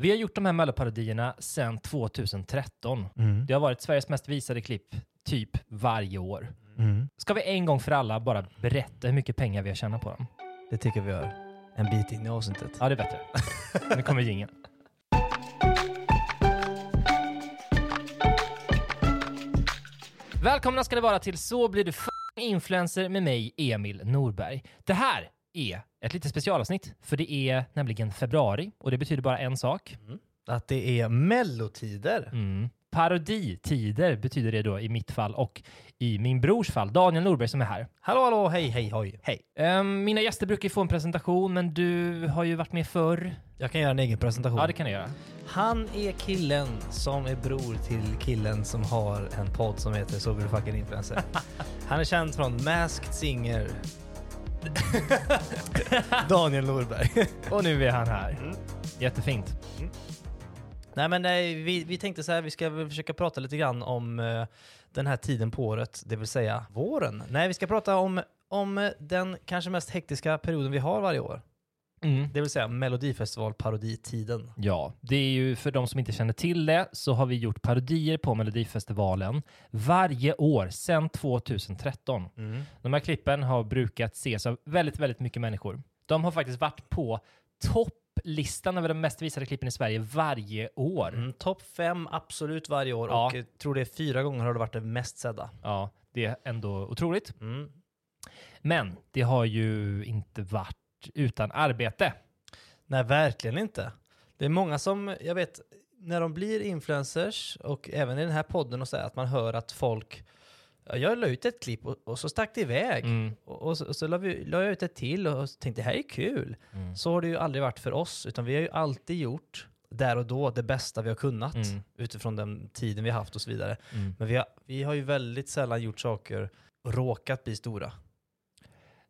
Vi har gjort de här Melloparodierna sedan 2013. Mm. Det har varit Sveriges mest visade klipp typ varje år. Mm. Ska vi en gång för alla bara berätta hur mycket pengar vi har tjänat på dem? Det tycker vi gör. En bit in i avsnittet. Ja, det är bättre. nu kommer jingeln. Välkomna ska det vara till Så blir du f influencer med mig, Emil Norberg. Det här är ett litet specialavsnitt, för det är nämligen februari och det betyder bara en sak. Att det är mellotider. Mm. Paroditider betyder det då i mitt fall och i min brors fall, Daniel Norberg som är här. Hallå, hallå, hej, hej, hoj. Hej. Ehm, mina gäster brukar ju få en presentation, men du har ju varit med förr. Jag kan göra en egen presentation. Ja, det kan du göra. Han är killen som är bror till killen som har en podd som heter Så blir du fucking influencer. Han är känd från Masked Singer. Daniel Norberg. Och nu är han här. Mm. Jättefint. Nej men nej, vi, vi tänkte så här, vi ska försöka prata lite grann om eh, den här tiden på året, det vill säga våren. Nej, vi ska prata om, om eh, den kanske mest hektiska perioden vi har varje år. Mm. Det vill säga Melodifestival-paroditiden. Ja, det är ju för de som inte känner till det så har vi gjort parodier på Melodifestivalen varje år sedan 2013. De här klippen har brukat ses av väldigt, väldigt mycket människor. De har faktiskt varit på topplistan över de mest visade klippen i Sverige varje år. Mm, Topp fem absolut varje år Ja. och jag tror det är fyra gånger har det varit det mest sedda. Ja, det är ändå otroligt. Mm. Men det har ju inte varit utan arbete. Nej, verkligen inte. Det är många som, jag vet, när de blir influencers och även i den här podden och så här, att man hör att folk, ja, jag la ut ett klipp och, och så stack det iväg. Mm. Och, och så, och så la, vi, la jag ut ett till och tänkte det här är kul. Mm. Så har det ju aldrig varit för oss, utan vi har ju alltid gjort där och då det bästa vi har kunnat Mm. utifrån den tiden vi har haft och så vidare. Mm. Men vi har, vi har ju väldigt sällan gjort saker och råkat bli stora.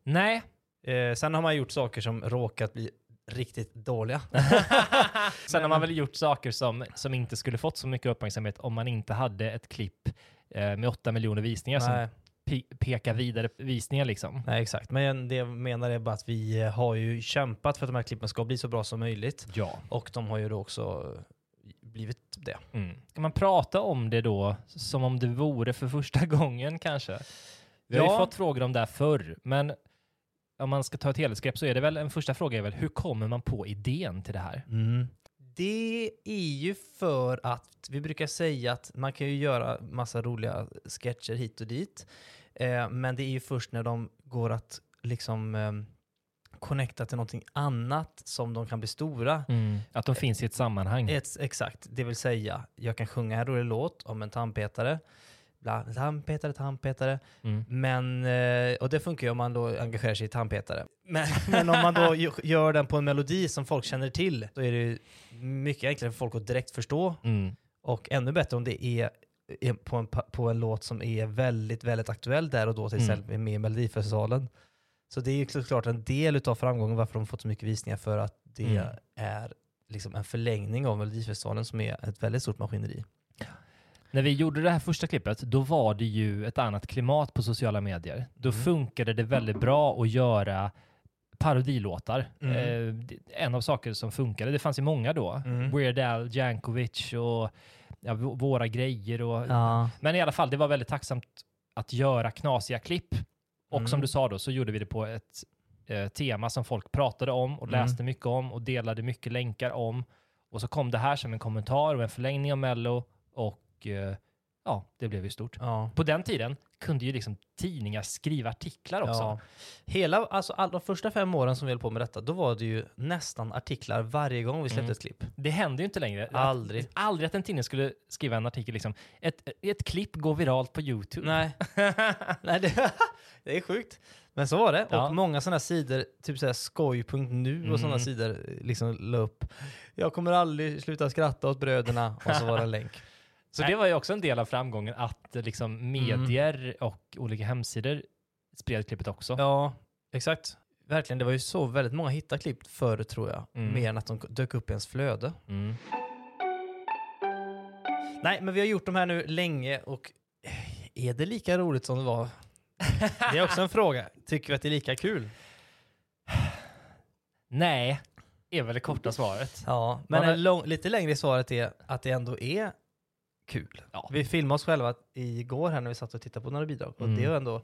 Nej, Eh, sen har man gjort saker som råkat bli riktigt dåliga. Sen har man väl gjort saker som, som inte skulle fått så mycket uppmärksamhet om man inte hade ett klipp eh, med åtta miljoner visningar som Nej, pe- pekar vidare visningar liksom. nej, exakt. Men det jag menar är bara att vi har ju kämpat för att de här klippen ska bli så bra som möjligt. Ja. Och de har ju då också blivit det. Mm. Kan man prata om det då som om det vore för första gången kanske? Vi har ju fått frågor om det här förr, men om man ska ta ett helhetsgrepp så är det väl en första fråga är väl hur kommer man på idén till det här? Det är ju för att vi brukar säga att man kan ju göra massa roliga sketcher hit och dit. Eh, men det är ju först när de går att liksom eh, connecta till någonting annat som de kan bli stora. Att de finns i ett sammanhang. Ett, exakt, det vill säga jag kan sjunga en rolig låt om en tandpetare. Tandpetare, tandpetare. Mm. Men, eh, och det funkar ju om man då engagerar sig i tandpetare. Men, men om man då gör den på en melodi som folk känner till, då är det mycket enklare för folk att direkt förstå. Mm. Och ännu bättre om det är på en, på en låt som är väldigt, väldigt aktuell där och då, till Mm. exempel med i Melodifestivalen. Så det är ju såklart en del av framgången varför de fått så mycket visningar för att det Mm. är liksom en förlängning av Melodifestivalen som är ett väldigt stort maskineri. När vi gjorde det här första klippet, då var det ju ett annat klimat på sociala medier. Då Mm. funkade det väldigt bra att göra parodilåtar. Mm. Eh, en av saker som funkade, det fanns ju många då. Mm. Weird Al Jankovic och ja, våra grejer. Och, Ja. Men i alla fall, det var väldigt tacksamt att göra knasiga klipp. Och Mm. som du sa då, så gjorde vi det på ett eh, tema som folk pratade om och Mm. läste mycket om och delade mycket länkar om. Och så kom det här som en kommentar och en förlängning av Mello och eh, ja, det blev ju stort. Ja. På den tiden kunde ju liksom tidningar skriva artiklar också. Ja. Hela, alltså alla de första fem åren som vi höll på med detta, då var det ju nästan artiklar varje gång vi släppte Mm. ett klipp. Det hände ju inte längre. Att- Aldrig. aldrig att en tidning skulle skriva en artikel liksom. Ett, ett klipp går viralt på YouTube. Nej, Nej det, det är sjukt. Men så var det. Ja. Och många sådana sidor, typ såhär skoj.nu och sådana Mm. sidor, liksom la upp “Jag kommer aldrig sluta skratta åt bröderna” och så var det en länk. Så det var ju också en del av framgången att eh, liksom Mm. medier och olika hemsidor spred klippet också. Ja, exakt. Verkligen, det var ju så väldigt många hittade klipp förr tror jag. Mm. Mer än att de dök upp i ens flöde. Mm. Nej, men vi har gjort de här nu länge och eh, är det lika roligt som det var? Det är också en fråga. Tycker vi att det är lika kul? Nej, är väl det korta svaret. Ja, men lång, lite längre svaret är att det ändå är kul. Ja. Vi filmade oss själva igår här när vi satt och tittade på några bidrag och Mm. det är ju ändå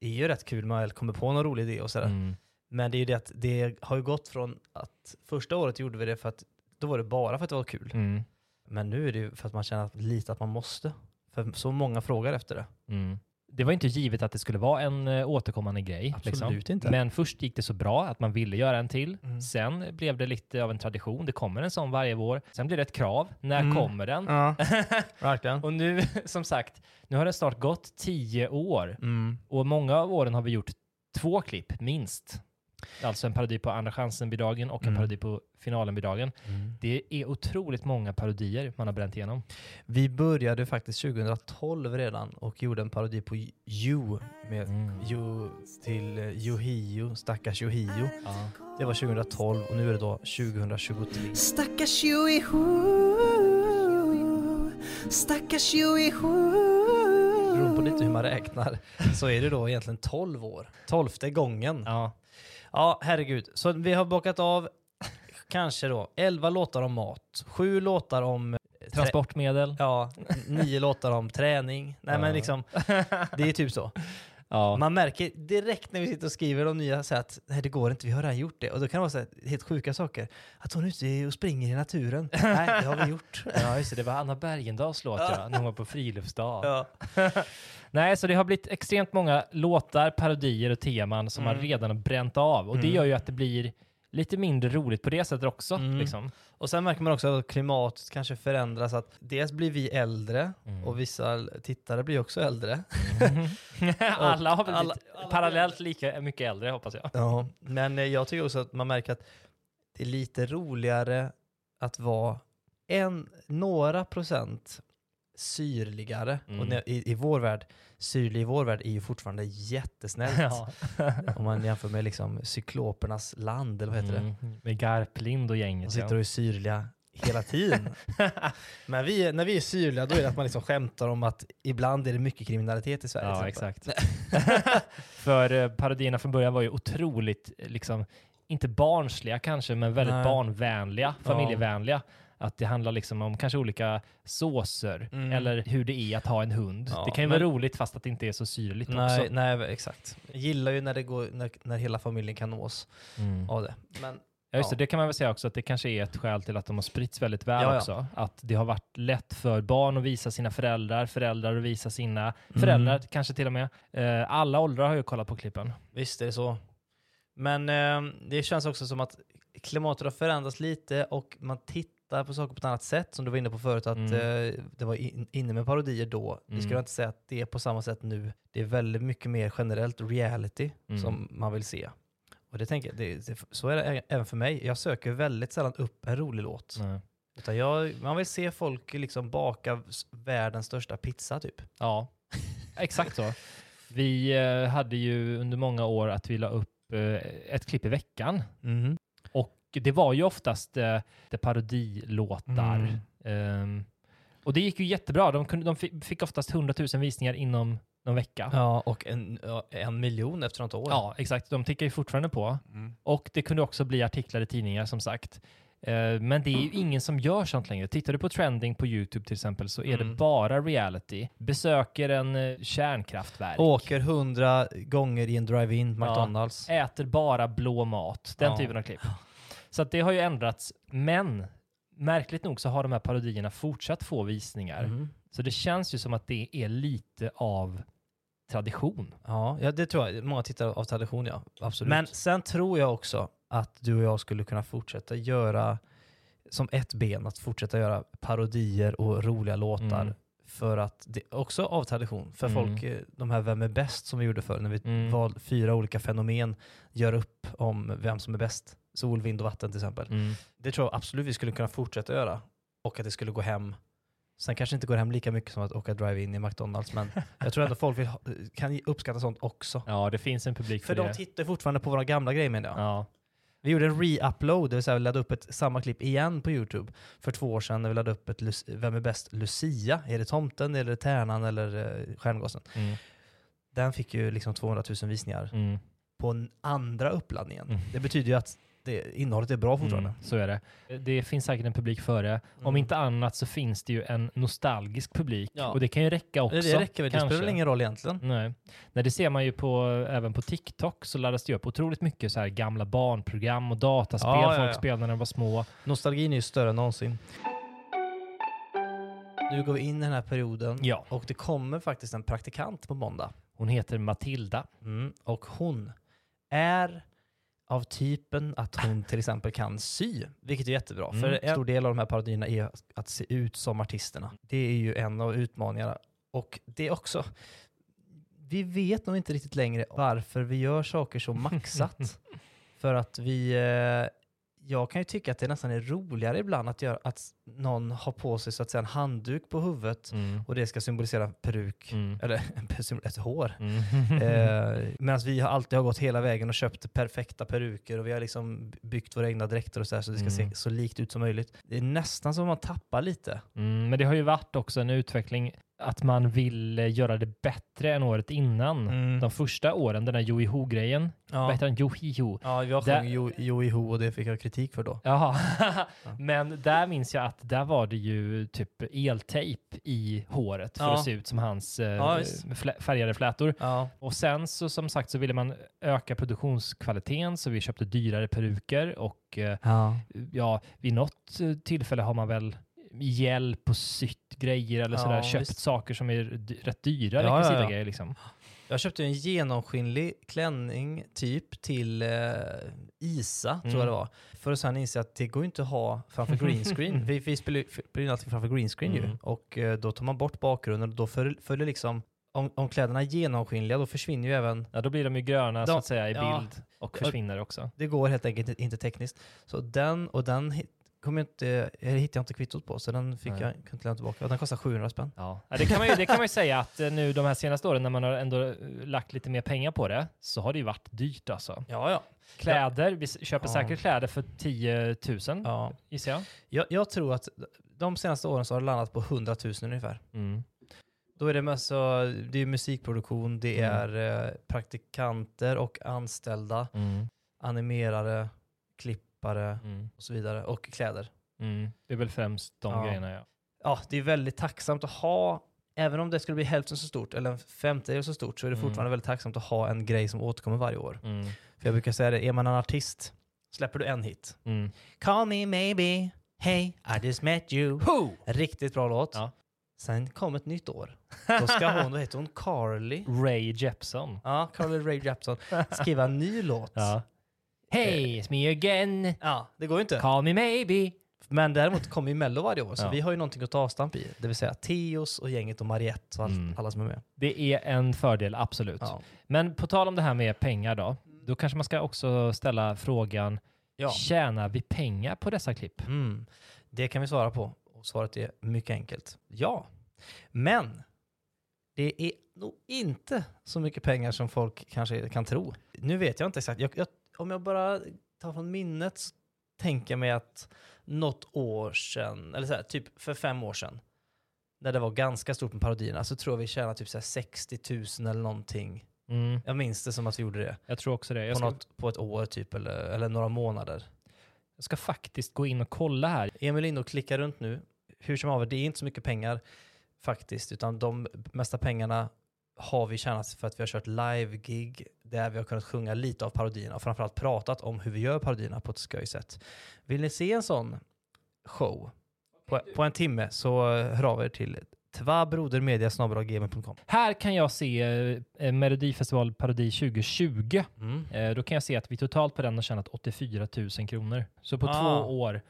är ju rätt kul man väl kommer på någon rolig idé och sådär. Mm. Men det är ju det att det har ju gått från att första året gjorde vi det för att då var det bara för att det var kul. Mm. Men nu är det ju för att man känner att, lite att man måste. För så många frågar efter det. Mm. Det var inte givet att det skulle vara en eh, återkommande grej. liksom. Absolut inte. Men först gick det så bra att man ville göra en till. Mm. Sen blev det lite av en tradition. Det kommer en sån varje vår. Sen blir det ett krav. När Mm. kommer den? Ja, verkligen. Och nu, som sagt, nu har det snart gått tio år. Mm. Och många av åren har vi gjort två klipp, minst. Alltså en parodi på Andra chansen-bidragen och en Mm. parodi på finalen-bidragen. Det är otroligt många parodier man har bränt igenom. Vi började faktiskt 2012 redan och gjorde en parodi på You med Mm. You till eh, Yohio, stackars Yohio. Ja. Det var 2012 och nu är det då 2023. Stackars Joey Stackars Joey Beroende på lite hur man räknar så är det då egentligen 12 år. Tolfte gången. ja. Ja, herregud. Så vi har bockat av kanske då 11 låtar om mat, 7 låtar om eh, Transportmedel. Ja, nio låtar om träning. Nej men liksom, det är typ så. Ja. Man märker direkt när vi sitter och skriver de nya så att nej det går inte, vi har redan gjort det. Och då kan det vara så här, helt sjuka saker. Att hon är ute och springer i naturen. nej, det har vi gjort. ja, just det. Det var Anna Bergendahls låt ja, när hon var på friluftsdag. Ja. Nej, så det har blivit extremt många låtar, parodier och teman som man Mm. redan har bränt av. Och det Mm. gör ju att det blir lite mindre roligt på det sättet också. Mm. Liksom. Och sen märker man också att klimatet kanske förändras. Att dels blir vi äldre Mm. och vissa tittare blir också äldre. alla har blivit alla- alla- parallellt lika mycket äldre hoppas jag. Ja, men eh, jag tycker också att man märker att det är lite roligare att vara en, några procent syrligare. Mm. Och när, i, i vår värld, syrlig i vår värld är ju fortfarande jättesnällt. Ja. Om man jämför med liksom cyklopernas land, eller vad heter Mm. Med Garplind och det? gänget. De sitter och är syrliga hela tiden. Men vi, är- när vi är syrliga då är det att man liksom skämtar om att ibland är det mycket kriminalitet i Sverige. Ja, exakt. För eh, parodierna från början var ju otroligt, eh, liksom, inte barnsliga kanske, men väldigt Nej. barnvänliga, Ja. Att det handlar liksom om kanske olika såser, Mm. eller hur det är att ha en hund. Ja, det kan ju men- vara roligt fast att det inte är så syrligt Nej, också. nej, exakt. Jag gillar ju när, det går, när, när hela familjen kan nås Mm. av det. Men Ja, just det. Ja. Det kan man väl säga också att det kanske är ett skäl till att de har spritts väldigt väl Ja, ja. också. Att det har varit lätt för barn att visa sina föräldrar, föräldrar att visa sina Mm. föräldrar kanske till och med. Eh, alla åldrar har ju kollat på klippen. Visst är det så. Men eh, det känns också som att klimatet har förändrats lite och man tittar på saker på ett annat sätt. Som du var inne på förut, att Mm. eh, det var in, inne med parodier då. Mm. skulle inte säga att det är på samma sätt nu. Det är väldigt mycket mer generellt reality Mm. som man vill se. Och det tänker jag, det, det, så är det även för mig. Jag söker väldigt sällan upp en rolig låt. Nej. Utan jag, man vill se folk liksom baka världens största pizza typ. Ja, exakt så. Vi eh, hade ju under många år att vi la upp eh, ett klipp i veckan. Mhm. Det var ju oftast eh, det parodilåtar. Mm. Ehm, och det gick ju jättebra. De, kunde, de fi- fick oftast 100 000 visningar inom någon vecka. Ja, och en, ja, en miljon efter något år. Ja, exakt. De tickar ju fortfarande på. Mm. Och det kunde också bli artiklar i tidningar som sagt. Eh, Men det är ju ingen som gör sånt längre. Tittar du på trending på YouTube till exempel så är det Mm. bara reality. Besöker en eh, kärnkraftverk. Åker hundra gånger i en drive-in Ja. McDonalds. Äter bara blå mat. Den Ja. typen av klipp. Så att det har ju ändrats. Men märkligt nog så har de här parodierna fortsatt få visningar. Mhm. Så det känns ju som att det är lite av tradition. Ja, ja, det tror jag. Många tittar av tradition, ja. Absolut. Men sen tror jag också att du och jag skulle kunna fortsätta göra som ett ben, att fortsätta göra parodier och roliga låtar Mm. för att det också av tradition. För Mm. folk, eh, de här Vem är bäst som vi gjorde förr, när vi Mm. val fyra olika fenomen, gör upp om vem som är bäst. Sol, vind och vatten till exempel. Mm. Det tror jag absolut vi skulle kunna fortsätta göra. Och att det skulle gå hem. Sen kanske inte går hem lika mycket som att åka drive-in i McDonalds, men jag tror ändå folk vill kan uppskatta sånt också. Ja, det finns en publik för, För de det. tittar fortfarande på våra gamla grejer menar jag. Ja. Vi gjorde en re-upload, det vill säga vi laddade upp ett, samma klipp igen på YouTube för två år sedan när vi laddade upp ett Vem är bäst? Lucia. Är det tomten, eller tärnan eller uh, stjärngossen? Mm. Den fick ju liksom 200 000 visningar Mm. på andra uppladdningen. Mm. Det betyder ju att det, innehållet är bra fortfarande. Mm, så är det. Det finns säkert en publik för det. Om Mm. inte annat så finns det ju en nostalgisk publik. Ja. Och det kan ju räcka också. Det, räcker väl, det spelar väl ingen roll egentligen. Nej. Nej, det ser man ju på, även på TikTok så laddas det upp otroligt mycket så här gamla barnprogram och dataspel Ja, ja, folk spelade när de var små. Nostalgin är ju större än någonsin. Nu går vi in i den här perioden Ja. och det kommer faktiskt en praktikant på måndag. Hon heter Matilda. Mm. Och hon är av typen att hon till exempel kan sy, vilket är jättebra. Mm. För en stor del av de här parodierna är att se ut som artisterna. Det är ju en av utmaningarna. Och det är också, vi vet nog inte riktigt längre varför vi gör saker så maxat. För att vi, eh, jag kan ju tycka att det nästan är roligare ibland att, göra, att någon har på sig så att säga en handduk på huvudet Mm. och det ska symbolisera peruk, Mm. eller ett hår. Mm. Eh, Medan vi har alltid har gått hela vägen och köpt perfekta peruker och vi har liksom byggt våra egna dräkter och så, här, så det ska Mm. se så likt ut som möjligt. Det är nästan som man tappar lite. Mm, men det har ju varit också en utveckling att man vill eh, göra det bättre än året innan. Mm. De första åren, den där Joiho-grejen. Vad Ja, heter den? Johiho. ja jag Där- sjöng Jo- Joiho och det fick jag kritik för då. Jaha, men där minns jag att där var det ju typ eltejp i håret för Ja. att se ut som hans eh, Ja, färgade flätor. Och sen så som sagt så ville man öka produktionskvaliteten så vi köpte dyrare peruker och eh, ja. vid något tillfälle har man väl hjälp och sytt grejer eller Ja, sådär, köpt visst. saker som är rätt dyra Ja, ja, ja. grejer liksom. Jag köpte en genomskinlig klänning typ till eh, Isa, tror Mm. jag det var. För att sen inse att det går inte att ha framför green screen. vi, vi spelar ju alltid framför green screen ju. Mm. Och eh, då tar man bort bakgrunden och då föl- följer liksom, om, om kläderna är genomskinliga då försvinner ju även Ja, då blir de ju gröna så De- att säga i ja. bild och försvinner också. Det går helt enkelt inte tekniskt. Så den och den kom jag inte, eller hittade jag inte kvittot på, så den fick Nej. jag kunde inte lämna tillbaka. Den kostar 700 spänn. Ja, det kan, man ju, det kan man ju säga att eh, nu de här senaste åren när man har ändå eh, lagt lite mer pengar på det så har det ju varit dyrt alltså. Ja, ja. Kläder, vi köper Ja. säkert kläder för 10 000 ja. gissar jag. Jag, jag tror att de senaste åren så har det landat på 100 000 ungefär. Mm. Då är det, så, det är musikproduktion, det Mm. är eh, praktikanter och anställda, Mm. animerare, klippare Mm. och så vidare. Och kläder. Mm. Det är väl främst de Ja. grejerna ja. Ja, det är väldigt tacksamt att ha, även om det skulle bli hälften så stort eller en femtedel så stort, så är det Mm. fortfarande väldigt tacksamt att ha en grej som återkommer varje år. Mm. För jag brukar säga det, är man en artist, släpper du en hit. Mm. Call me maybe, hey I just met you. Ho! En riktigt bra låt. Ja. Sen kom ett nytt år. Då ska hon, vad heter hon, Carly? Ray Jepson. Ja, Carly Rae Jepsen skriva en ny låt. Ja. Hey, it's me again. Ja, det går ju inte. Call me maybe. Men däremot kommer ju Mello varje år, så Ja. vi har ju någonting att ta avstamp i. Det vill säga Teos och gänget och Mariette och allt, Mm. alla som är med. Det är en fördel, absolut. Ja. Men på tal om det här med pengar då, då kanske man ska också ställa frågan, Ja. tjänar vi pengar på dessa klipp? Mm. Det kan vi svara på. Och svaret är mycket enkelt. Ja. Men det är nog inte så mycket pengar som folk kanske kan tro. Nu vet jag inte exakt. Jag, jag, om jag bara tar från minnet så tänker jag mig att något år sedan, eller så här, typ för fem år sedan, när det var ganska stort med parodierna, så tror jag vi tjänade typ så här 60 000 eller någonting. Mm, Jag minns det som att vi gjorde det. jag tror också det. Jag På, ska, något, på ett år typ, eller, eller några månader. jag ska faktiskt gå in och kolla här. Emil inne och klickar runt nu. Hur som haver, det är inte så mycket pengar faktiskt, utan de mesta pengarna har vi tjänat för att vi har kört live-gig där vi har kunnat sjunga lite av parodierna och framförallt pratat om hur vi gör parodierna på ett skoj sätt. Vill ni se en sån show på, på en timme så eh, hör av er till tvabrodermedia.gmail.com. Här kan jag se eh, Melodifestival Parodi 2020. Mm. Eh, då kan jag se att vi totalt på den har tjänat 84 000 kronor. Så på Ah. två år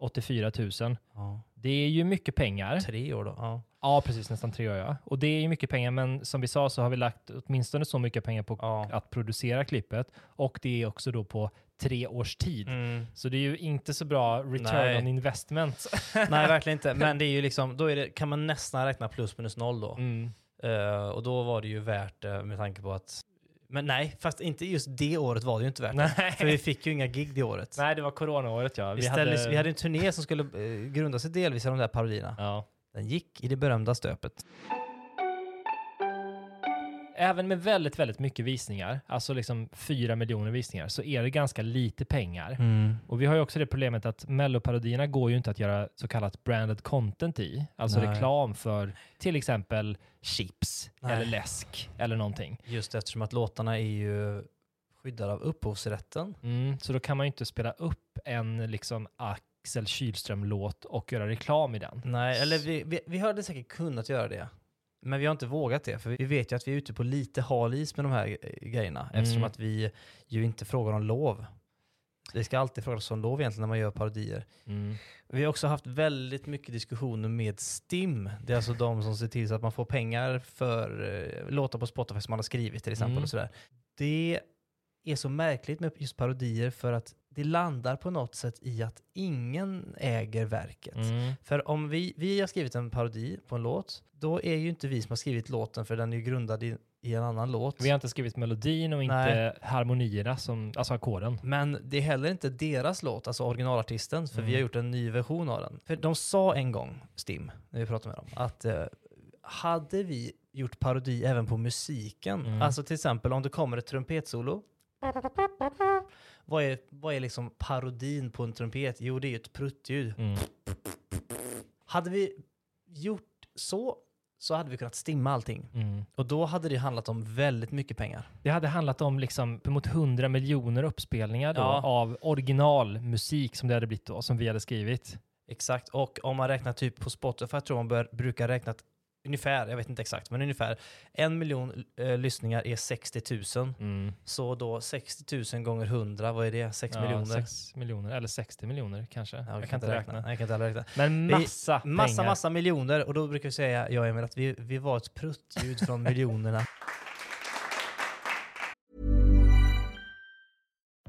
84 000. Ja. Det är ju mycket pengar. Tre år då. Ja. Ja, precis. Nästan tre år, ja. Och det är ju mycket pengar, men som vi sa så har vi lagt åtminstone så mycket pengar på Ja. att producera klippet. Och det är också då på tre års tid. Mm. Så det är ju inte så bra return Nej. on investment. Nej, verkligen inte. Men det är ju liksom, då det, kan man nästan räkna plus minus noll då. Mm. Eh, och då var det ju värt det med tanke på att... Men nej, fast inte just det året var det ju inte värt. Nej. För vi fick ju inga gig det året. Nej, det var coronaåret ja. vi, ställdes, vi hade en turné som skulle eh, grunda sig delvis i de där parodierna. ja. Den gick i det berömda stöpet. Även med väldigt, väldigt mycket visningar, alltså liksom fyra miljoner visningar, så är det ganska lite pengar. Mm. Och vi har ju också det problemet att melloparodierna går ju inte att göra så kallat branded content i. Alltså Nej. reklam för till exempel chips Nej. eller läsk eller någonting. Just eftersom att låtarna är ju skyddade av upphovsrätten. Mm, så då kan man ju inte spela upp en liksom Axel Kylström-låt och göra reklam i den. Nej, eller vi, vi, vi hade säkert kunnat göra det. Men vi har inte vågat det, för vi vet ju att vi är ute på lite hal is med de här grejerna. Eftersom Mm. att vi ju inte frågar om lov. Det ska alltid frågas om lov egentligen när man gör parodier. Mm. Vi har också haft väldigt mycket diskussioner med STIM. Det är alltså de som ser till så att man får pengar för eh, låtar på Spotify som man har skrivit till exempel. Mm. Och sådär. Det är så märkligt med just parodier för att det landar på något sätt i att ingen äger verket. Mm. För om vi, vi har skrivit en parodi på en låt, då är ju inte vi som har skrivit låten för den är ju grundad i, i en annan låt. Vi har inte skrivit melodin och inte Nej. harmonierna, som, alltså ackorden. Men det är heller inte deras låt, alltså originalartisten, för vi Mm. har gjort en ny version av den. För de sa en gång, Stim, när vi pratade med dem, att eh, hade vi gjort parodi även på musiken, Mm. alltså till exempel om det kommer ett trumpetsolo, vad är, vad är liksom parodin på en trumpet? Jo, det är ju ett pruttljud. Mm. Hade vi gjort så, så hade vi kunnat stimma allting. Mm. Och då hade det handlat om väldigt mycket pengar. Det hade handlat om liksom mot 100 miljoner uppspelningar då, Ja. av originalmusik som det hade blivit då, som vi hade skrivit. Exakt, och om man räknar typ på Spotify, jag tror man bör, brukar räkna ungefär, jag vet inte exakt, men ungefär en miljon eh, lyssningar är 60 000. Mm. Så då 60 000 gånger 100, vad är det? 6 Ja, miljoner? 6 miljoner, eller 60 miljoner kanske. Ja, jag kan inte räkna. Nej, jag kan inte räkna. Men Vi- massa Massa, pengar. massa miljoner. Och då brukar vi säga, jag och Emil, att vi, vi var ett pruttljud från miljonerna.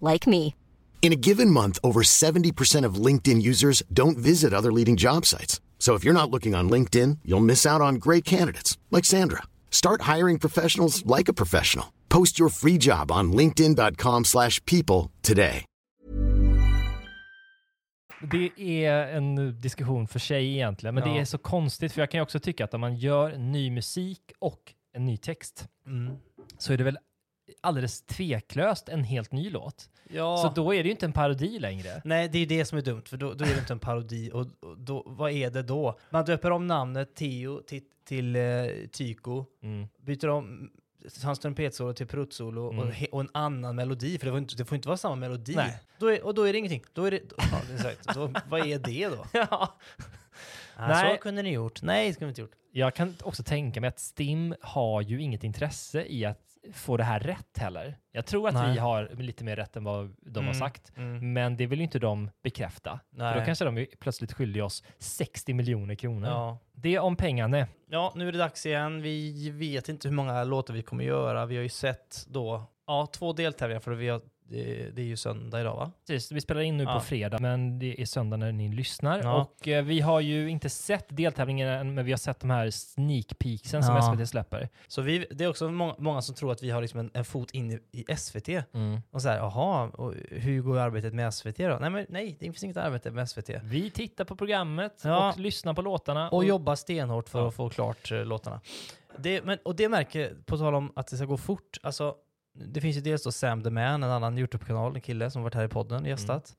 like me. In a given month, over 70% of LinkedIn users don't visit other leading job sites. So if you're not looking on LinkedIn, you'll miss out on great candidates like Sandra. Start hiring professionals like a professional. Post your free job on linkedin.com/people today. Det är en diskussion för sig egentligen, men Ja. det är så konstigt för jag kan ju också tycka att om man gör ny musik och en ny text Mm. så är det väl alldeles tveklöst en helt ny låt. Ja. Så då är det ju inte en parodi längre. Nej, det är det som är dumt, för då, då är det inte en parodi. Och, och då, vad är det då? Man döper om namnet Tio till, till eh, Tyko, Mm. byter om hans trumpetsolo till pruttsolo och, Mm. he- och en annan melodi, för det, inte, det får inte vara samma melodi. Nej. Då är, och då är det ingenting. Då är det, ja, det är sagt. Då, vad är det då? Ja. Ja, Nej. Så kunde ni gjort. Nej, det skulle vi inte gjort. Jag kan också tänka mig att Stim har ju inget intresse i att få det här rätt heller. Jag tror att Nej. vi har lite mer rätt än vad de har Mm, sagt. mm. Men det vill ju inte de bekräfta. För Nej. då kanske de plötsligt skyldiga oss 60 miljoner kronor. Ja. Det om pengarna. ja, nu är det dags igen. Vi vet inte hur många låtar vi kommer göra. Vi har ju sett då, ja, två deltävlingar för vi har, det, det är ju söndag idag va? Precis, vi spelar in nu Ja. på fredag, men det är söndag när ni lyssnar. Ja. Och eh, vi har ju inte sett deltävlingen än, men vi har sett de här sneak peeksen som Ja. SVT släpper. Så vi, det är också många, många som tror att vi har liksom en, en fot in i, i SVT. Mm. Och så här, jaha, och hur går arbetet med SVT då? Nej, men nej, det finns inget arbete med SVT. Vi tittar på programmet Ja. och lyssnar på låtarna. Och jobbar stenhårt för Ja. att få klart eh, låtarna. Det, men, och det märker, på tal om att det ska gå fort, alltså det finns ju dels då Sam the Man, en annan YouTube-kanal, en kille som varit här i podden gästat,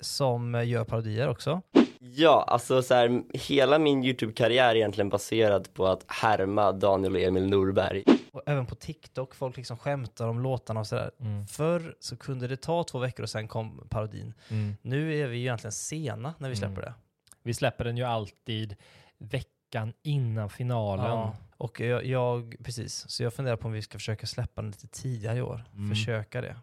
som eh, gör parodier också. Ja, alltså så här, hela min YouTube-karriär är egentligen baserad på att härma Daniel och Emil Norberg. Och även på TikTok, folk liksom skämtar om låtarna och sådär. Mm. Förr så kunde det ta två veckor och sen kom parodin. Mm. Nu är vi ju egentligen sena när vi släpper Mm. det. Vi släpper den ju alltid veckan innan finalen. Ja. Och jag, jag, precis, så jag funderar på om vi ska försöka släppa den lite tidigare i år. Mm. Försöka det.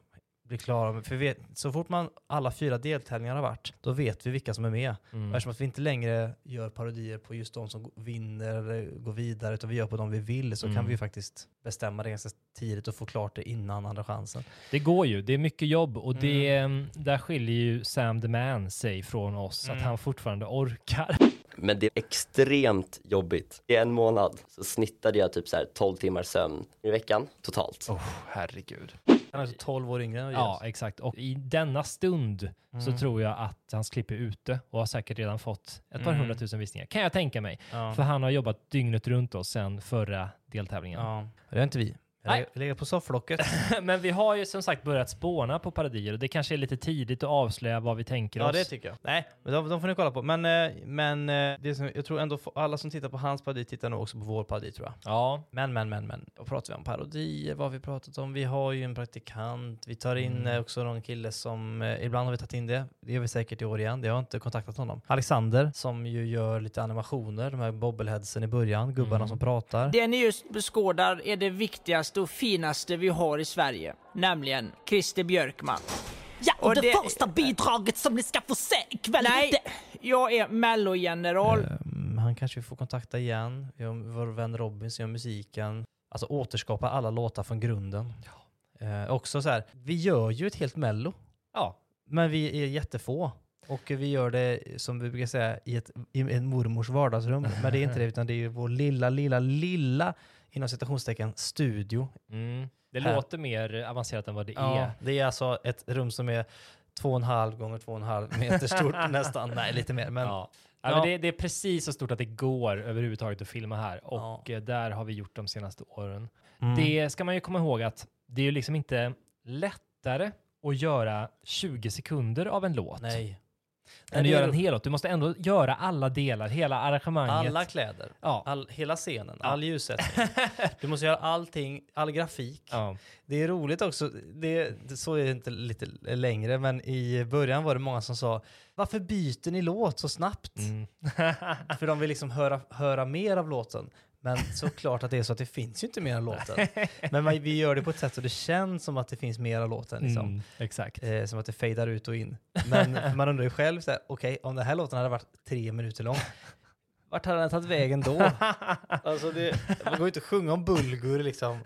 Bli klara med, för vet, så fort man alla fyra deltävlingar har varit, då vet vi vilka som är med. Mm. Och Eftersom att vi inte längre gör parodier på just de som vinner eller går vidare, utan vi gör på de vi vill, så Mm. kan vi ju faktiskt bestämma det ganska tidigt och få klart det innan andra chansen. Det går ju, det är mycket jobb och det, Mm. mm, där skiljer ju Sam the Man sig från oss, Mm. att han fortfarande orkar. Men det är extremt jobbigt. I en månad så snittade jag typ så här 12 timmar sömn i veckan totalt. Oh, herregud. Han är alltså 12 år yngre än Ja, exakt. Och i denna stund så Mm. tror jag att hans klipp är ute och har säkert redan fått ett par Mm. hundratusen visningar. Kan jag tänka mig. Ja. För han har jobbat dygnet runt oss sedan förra deltävlingen. Ja. Det är inte vi. Nej. Jag ligger på sofflocket. Men vi har ju som sagt börjat spåna på parodier och det kanske är lite tidigt att avslöja vad vi tänker Ja, oss. det tycker jag. Nej, men de, de får ni kolla på. Men, eh, men eh, det som, jag tror ändå alla som tittar på hans parodi tittar nog också på vår parodi tror jag. Ja, Men, men, men, men. Vad pratar vi om? Parodier, vad har vi pratat om? Vi har ju en praktikant. Vi tar in Mm. eh, också någon kille som, ibland har vi tagit in det. Det gör vi säkert i år igen. Jag har inte kontaktat honom. Alexander, som ju gör lite animationer, de här bobbleheadsen i början, gubbarna Mm. som pratar. Det ni just beskådar är det viktigaste och finaste vi har i Sverige, nämligen Christer Björkman. Ja, och, Och det, det- första bidraget som ni ska få se ikväll Nej, det... jag är mellogeneral. Ehm, han kanske vi får kontakta igen. Vi har vår vän Robin som gör musiken. Alltså återskapa alla låtar från grunden. Eh, också så här, vi gör ju ett helt mello. ja. Men vi är jättefå. Och vi gör det, som vi brukar säga, i, ett, i en mormors vardagsrum. Men det är inte det, utan det är ju vår lilla, lilla, lilla, inom citationstecken, studio. Mm. Det Här. låter mer avancerat än vad det Ja, är. det är alltså ett rum som är två och en halv gånger två och en halv meter stort nästan. Nej, lite mer. Men Ja. Ja. Men det, det är precis så stort att det går överhuvudtaget att filma här och Ja. eh, där har vi gjort de senaste åren. Mm. Det ska man ju komma ihåg att det är ju liksom inte lättare att göra 20 sekunder av en låt Nej. Än att det är göra en ro- hel låt. Du måste ändå göra alla delar, hela arrangemanget. Alla kläder, Ja. all, hela scenen, all ljussättning. Du måste göra allting, all grafik. Ja. Det är roligt också, det, det, så är det inte lite längre, men i början var det många som sa varför byter ni låt så snabbt? Mm. För de vill liksom höra, höra mer av låten. Men såklart att det är så att det finns ju inte mer av låten. Men man, vi gör det på ett sätt så det känns som att det finns mer av låten. Liksom. Mm, exakt. Eh, som att det fejdar ut och in. Men man undrar ju själv, okej, om den här låten hade varit tre minuter lång, vart hade den tagit vägen då? alltså det, man går ju inte att sjunga om Bulgur liksom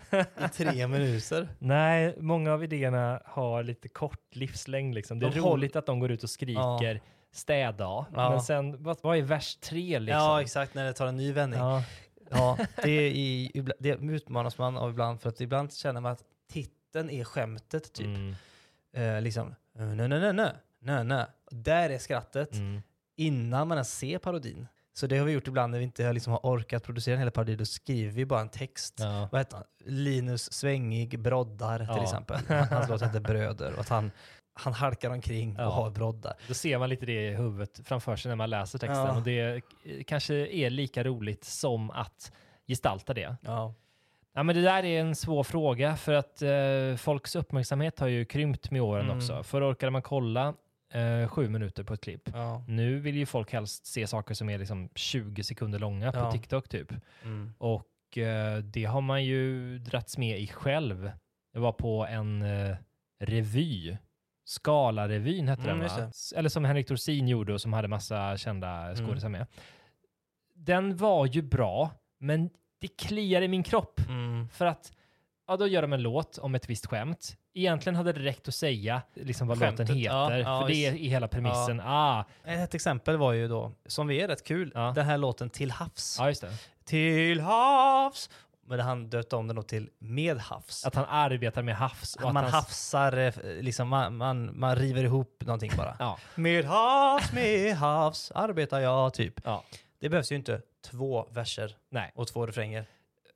i tre minuter. Nej, många av idéerna har lite kort livslängd. Liksom. Det är De håll- roligt att de går ut och skriker städa, Ja. men sen, vad, vad är vers tre liksom? Ja, exakt, när det tar en ny vändning. Ja, Ja. det, är i, det utmanas man av ibland, för att ibland känner man att titeln är skämtet, typ. Mm, Eh, liksom, nö, nö, nö, nö, nö, nö. Där är skrattet. mm. innan man ens ser parodin. Så det har vi gjort ibland när vi inte liksom har orkat producera en hel parodi, då skriver vi bara en text. Ja. Vad heter han? Linus Svängig broddar till Ja. exempel. Hans låt heter Bröder och att han, han halkar omkring Ja. och har broddar. Då ser man lite det i huvudet framför sig när man läser texten Ja. och det kanske är lika roligt som att gestalta det. Ja. Ja, men det där är en svår fråga för att eh, folks uppmärksamhet har ju krympt med åren Mm. också. Förr orkade man kolla eh, sju minuter på ett klipp. Ja. Nu vill ju folk helst se saker som är liksom 20 sekunder långa på Ja. TikTok typ. Mm. Och eh, det har man ju dragits med i själv. Jag var på en eh, revy. Skala-revyn hette Mm, den va? Eller som Henrik Dorsin gjorde och som hade massa kända Mm. skådisar med. Den var ju bra, men det kliar i min kropp. Mm. För att, ja då gör de en låt om ett visst skämt. Egentligen hade det räckt att säga liksom vad Skämtet, låten heter, ja, ja, för det är i hela premissen. Ah, Ett exempel var ju då, som vi är rätt kul, Ja. den här låten Till havs. ja. Till havs! Men han döpte om den då till Med havs. Att han arbetar med havs. och att man han- hafsar, eh, liksom, man, man, man river ihop någonting bara. Ja, Med havs, med havs arbetar jag, typ. ja, Det behövs ju inte två verser nej. och två refränger.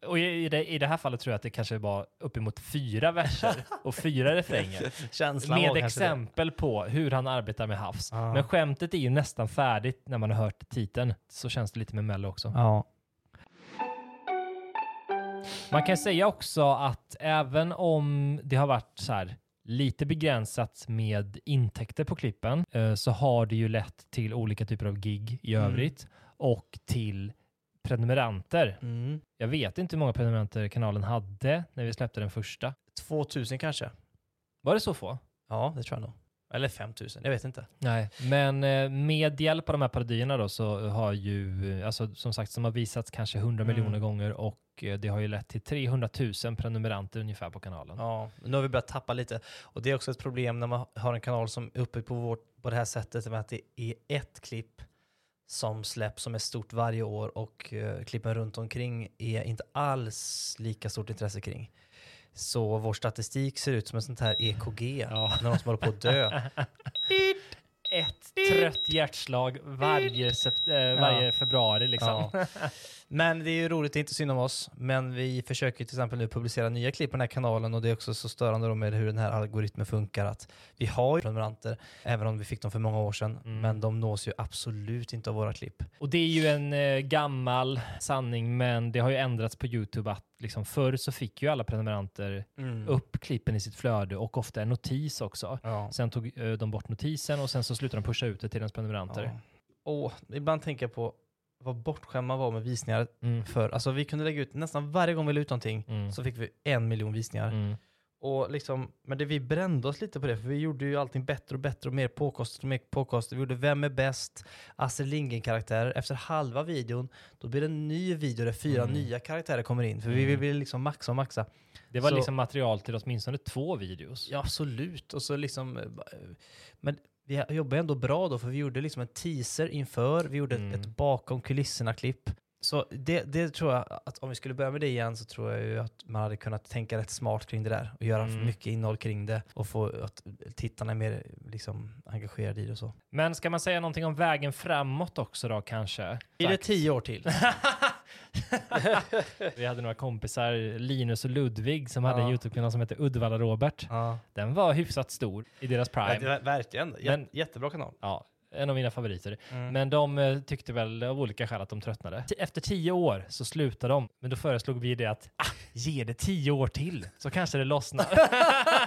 Och i, i, det, i det här fallet tror jag att det kanske var uppemot fyra verser och fyra refränger. Känslan med det. exempel på hur han arbetar med havs. Ja. Men skämtet är ju nästan färdigt när man har hört titeln. Så känns det lite med Mello också. Ja. Man kan säga också att även om det har varit så här lite begränsat med intäkter på klippen eh, så har det ju lett till olika typer av gig i Mm. övrigt och till prenumeranter. Mm. Jag vet inte hur många prenumeranter kanalen hade när vi släppte den första. 2000 kanske. Var det så få? Ja, det tror jag nog. Eller 5000, jag vet inte. Nej, men eh, med hjälp av de här parodierna då så har ju, eh, alltså som sagt, som har visats kanske 100 Mm. miljoner gånger och eh, det har ju lett till 300 000 prenumeranter ungefär på kanalen. Ja, men nu har vi börjat tappa lite. Och det är också ett problem när man har en kanal som är uppe på, vårt, på det här sättet med att det är ett klipp som släpps som är stort varje år och eh, klippen runt omkring är inte alls lika stort intresse kring. Så vår statistik ser ut som ett sånt här EKG när någon som håller på att dö. Ett trött hjärtslag varje, eh, varje Ja. februari liksom. Ja. Men det är ju roligt, det är inte synd om oss. Men vi försöker till exempel nu publicera nya klipp på den här kanalen och det är också så störande med hur den här algoritmen funkar att vi har ju prenumeranter, även om vi fick dem för många år sedan, Mm. men de nås ju absolut inte av våra klipp. Och det är ju en eh, gammal sanning, men det har ju ändrats på YouTube att liksom förr så fick ju alla prenumeranter Mm. upp klippen i sitt flöde och ofta en notis också. Ja. Sen tog eh, de bort notisen och sen så slutade de pusha ut det till ens prenumeranter. Ja. Och ibland tänker jag på vad bortskämd man var med visningar Mm. för. Alltså vi kunde lägga ut, nästan varje gång vi la ut någonting Mm. så fick vi en miljon visningar. Mm. Och liksom, men det, vi brände oss lite på det, för vi gjorde ju allting bättre och bättre och mer påkostat och mer påkostat. Vi gjorde Vem är bäst? Astrid Lindgren-karaktärer. Efter halva videon, då blir det en ny video där fyra Mm. nya karaktärer kommer in. För vi Mm. vill liksom maxa och maxa. Det var Så- liksom material till åtminstone två videos. Ja, absolut. Och så liksom, eh, men vi jobbar ändå bra då, för vi gjorde liksom en teaser inför, vi gjorde Mm. ett, bakom kulisserna-klipp. Så det, det tror jag, att om vi skulle börja med det igen så tror jag ju att man hade kunnat tänka rätt smart kring det där och göra Mm. mycket innehåll kring det och få att tittarna är mer liksom, engagerade i det och så. Men ska man säga någonting om vägen framåt också då kanske? Är det tio år till? Vi hade några kompisar, Linus och Ludvig, som hade en Ja. YouTube-kanal som hette Uddevalla-Robert. ja. Den var hyfsat stor i deras prime. Ja, Verkligen. Jä- Men- Jättebra kanal. Ja, en av mina favoriter. Mm. Men de eh, tyckte väl av olika skäl att de tröttnade. Efter tio år så slutade de, men då föreslog vi det att ah, ge det tio år till så kanske det lossnar.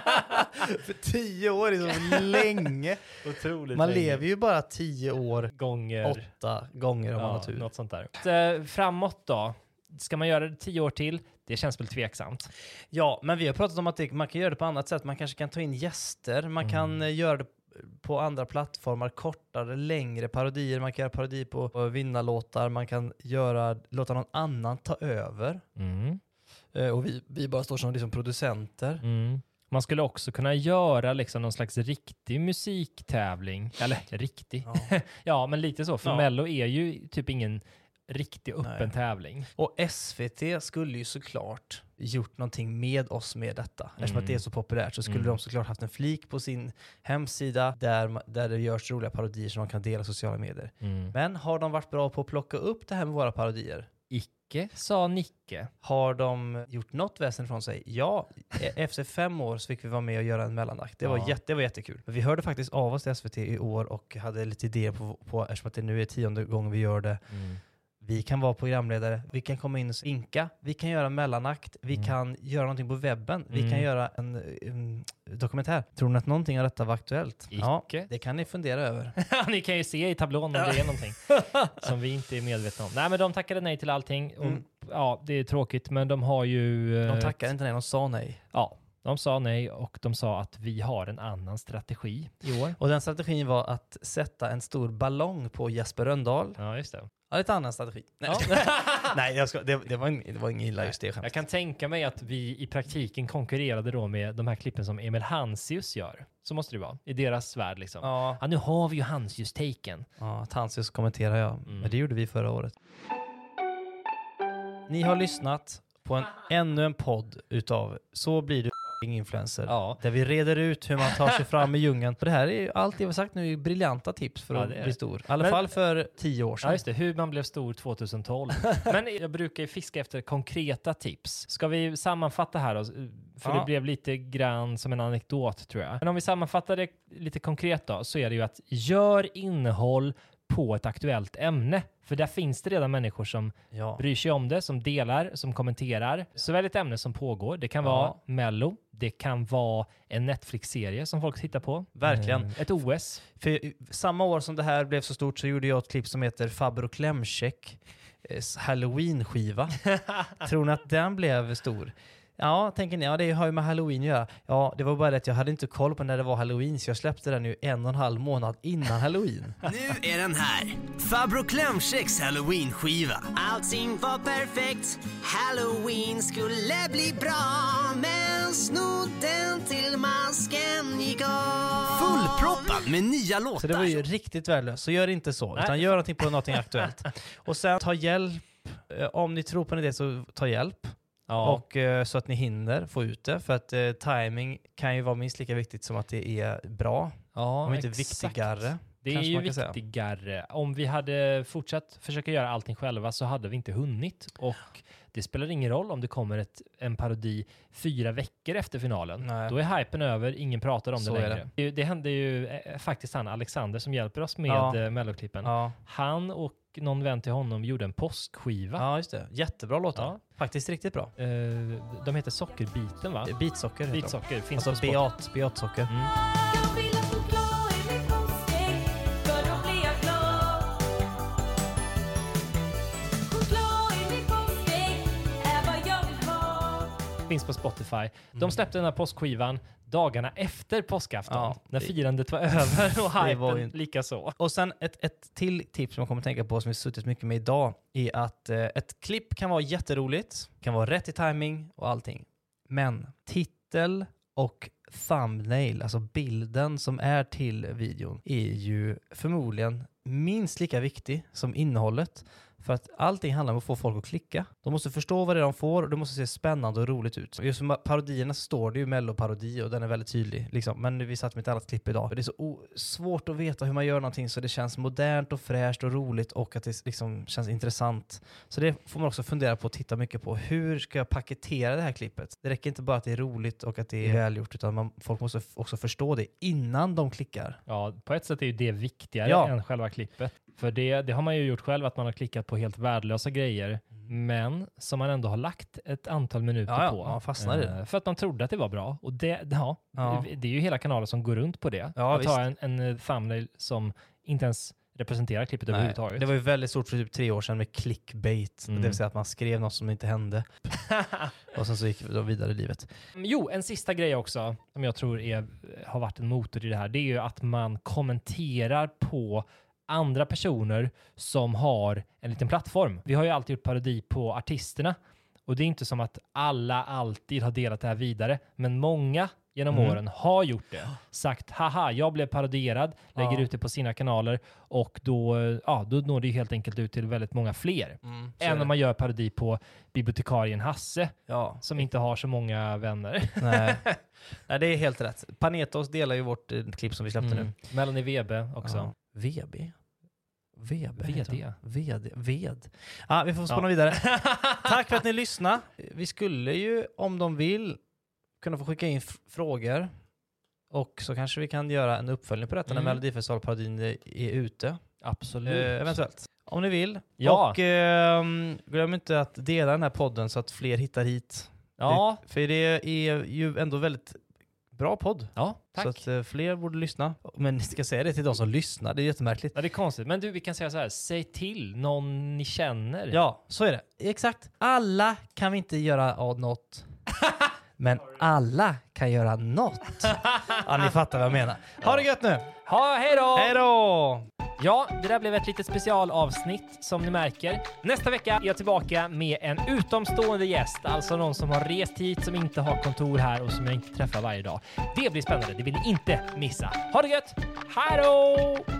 För tio år är så länge. Otroligt Man länge. lever ju bara tio år, gånger. åtta gånger om man har Ja, tur. något sånt där. Eh, Framåt då? Ska man göra det tio år till? Det känns väl tveksamt. Ja, men vi har pratat om att det, man kan göra det på annat sätt. Man kanske kan ta in gäster, man Mm. kan eh, göra det på andra plattformar, kortare, längre parodier. Man kan göra parodi på, på vinnarlåtar, man kan göra, låta någon annan ta över. Mm. Eh, och vi, vi bara står som liksom producenter. Mm. Man skulle också kunna göra liksom någon slags riktig musiktävling. Eller riktig. Ja. Ja, men lite så. För Ja. Mello är ju typ ingen riktig öppen Nej. tävling. Och SVT skulle ju såklart gjort någonting med oss med detta. Eftersom att det är så populärt så skulle Mm. de såklart haft en flik på sin hemsida där, där det görs roliga parodier som de kan dela i sociala medier. Mm. Men har de varit bra på att plocka upp det här med våra parodier? Icke, sa Nicke. Har de gjort något väsen från sig? Ja, e- efter fem år så fick vi vara med och göra en mellanakt. Det var, Ja. jätte, det var jättekul. Vi hörde faktiskt av oss till SVT i år och hade lite idéer på, på eftersom att det nu är tionde gången vi gör det. Vi kan vara programledare, vi kan komma in och inka, vi kan göra mellanakt, vi Mm. kan göra någonting på webben, vi Mm. kan göra en, en dokumentär. Tror ni att någonting av detta var aktuellt? Ja, Icke. det kan ni fundera över. Ni kan ju se i tablån om det är någonting som vi inte är medvetna om. Nej, men de tackade nej till allting. Och, Mm. Ja, det är tråkigt, men de har ju... De eh, tackar inte nej, de sa nej. Ja, de sa nej och de sa att vi har en annan strategi i år. Och den strategin var att sätta en stor ballong på Jesper Röndahl. Ja, just det. Ja, lite annan strategi. Nej, Ja. nej jag ska, det, det, var det var inget illa just det Jag skämtet. kan tänka mig att vi i praktiken konkurrerade då med de här klippen som Emil Hansius gör. Så måste det vara, i deras värld liksom. Ja, Ja, nu har vi ju Hansius-taken. ja Tansius kommenterar jag, Mm. men det gjorde vi förra året. Ni har lyssnat på en, ännu en podd utav Så blir det influencer. Ja. Där vi reder ut hur man tar sig fram i djungeln. Och det här är ju allt det vi har sagt nu är briljanta tips för Ja, att bli stor. I alla Men- fall för tio år sedan. Ja, just det. Hur man blev stor 2012. Men jag brukar ju fiska efter konkreta tips. Ska vi sammanfatta här då? För Ja. det blev lite grann som en anekdot tror jag. Men om vi sammanfattar det lite konkret då, så är det ju att gör innehåll på ett aktuellt ämne. För där finns det redan människor som Ja. bryr sig om det, som delar, som kommenterar. Såväl ett ämne som pågår. Det kan Ja. vara Mello, det kan vara en Netflix-serie som folk tittar på. Verkligen. Eh, Ett OS. För samma år som det här blev så stort så gjorde jag ett klipp som heter Faber och Klemcheck eh, Halloween-skiva. Tror ni att den blev stor? Ja, tänker ni, ja det har ju med halloween att göra. Ja, det var bara det att jag hade inte koll på när det var halloween så jag släppte den ju en och en halv månad innan halloween. Nu är den här. Fabro Klemchecks halloween-skiva. Allting var perfekt. Halloween skulle bli bra. Men snodden till masken gick av. Fullproppad med nya låtar. Så det var ju riktigt värdelöst. Så gör inte så, Nej. utan gör någonting på någonting aktuellt. Och sen ta hjälp. Eh, Om ni tror på en idé så ta hjälp. Ja. Och eh, så att ni hinner få ut det. För att eh, timing kan ju vara minst lika viktigt som att det är bra. ja, Om inte exakt. viktigare. Det är ju kan säga. viktigare. Om vi hade fortsatt försöka göra allting själva så hade vi inte hunnit. Och det spelar ingen roll om det kommer ett, en parodi fyra veckor efter finalen. Nej. Då är hypen över, ingen pratar om Så det längre. Det. det hände ju eh, faktiskt han Alexander som hjälper oss med Ja. ja. Melloklippen. Ja. Han och någon vän till honom gjorde en påskskiva. ja, just det. Jättebra låtar. Ja. Faktiskt riktigt bra. Eh, de heter Sockerbiten va? Bitsocker heter de. Bitsocker. Finns Alltså beat, beatsocker. Mm. Finns på Spotify. Mm. De släppte den här påskskivan dagarna efter påskafton. Ja, när det- firandet var över och ju- hypen lika så. Och sen ett, ett till tips som jag kommer att tänka på som vi suttit mycket med idag är att eh, ett klipp kan vara jätteroligt, kan vara rätt i timing och allting. Men titel och thumbnail, alltså bilden som är till videon, är ju förmodligen minst lika viktig som innehållet. För att allting handlar om att få folk att klicka. De måste förstå vad det är de får och det måste se spännande och roligt ut. Just för parodierna så står det ju melloparodi och den är väldigt tydlig. Liksom. Men vi satt med ett annat klipp idag. Det är så svårt att veta hur man gör någonting så det känns modernt och fräscht och roligt och att det liksom känns intressant. Så det får man också fundera på och titta mycket på. Hur ska jag paketera det här klippet? Det räcker inte bara att det är roligt och att det är välgjort utan man, folk måste också förstå det innan de klickar. Ja, på ett sätt är ju det viktigare Ja. än själva klippet. För det, det har man ju gjort själv, att man har klickat på helt värdelösa grejer, men som man ändå har lagt ett antal minuter Ja, ja, på. man fastnar i det. Eh, För att man trodde att det var bra. Och det, ja, Ja. det är ju hela kanalen som går runt på det. Ja, att ta en, visst. en eh, thumbnail som inte ens representerar klippet Nej, överhuvudtaget. det var ju väldigt stort för typ tre år sedan med clickbait. Mm. Det vill säga att man skrev något som inte hände. och sen så gick då vidare i livet. Jo, en sista grej också som jag tror är, har varit en motor i det här, det är ju att man kommenterar på andra personer som har en liten plattform. Vi har ju alltid gjort parodi på artisterna och det är inte som att alla alltid har delat det här vidare, men många genom Mm. åren har gjort det. Sagt haha, jag blev parodierad, lägger Ja. ut det på sina kanaler och då, ja, då når det helt enkelt ut till väldigt många fler. Mm, Än om man gör parodi på bibliotekarien Hasse Ja. som inte har så många vänner. Nej. Nej, det är helt rätt. Panetos delar ju vårt eh, klipp som vi släppte nu. Mm. Melanie Webe också. Ja. VB? VD. han. VD. Ved. Ja, vi får spåna Ja. vidare. Tack för att ni lyssnade. Vi skulle ju, om de vill, kunna få skicka in frågor. Och så kanske vi kan göra en uppföljning på detta Mm. när Melodifestivalparodin är ute. Absolut. Eh, eventuellt. Om ni vill. Ja. Och ehm, glöm inte att dela den här podden så att fler hittar hit. Ja, Det, för det är ju ändå väldigt bra podd. ja, tack. Så att eh, fler borde lyssna. Men ni ska säga det till de som lyssnar, det är jättemärkligt. Ja, det är konstigt. Men du, vi kan säga så här. Säg till någon ni känner. Ja, så är det. Exakt. Alla kan vi inte göra av något. Men alla kan göra något. Ja, ni fattar vad jag menar. Ha det gött nu! Ha, hej då! Hej då! Ja, det där blev ett litet specialavsnitt som ni märker. Nästa vecka är jag tillbaka med en utomstående gäst, alltså någon som har rest hit, som inte har kontor här och som jag inte träffar varje dag. Det blir spännande, det vill ni inte missa. Ha det gött! Hej då!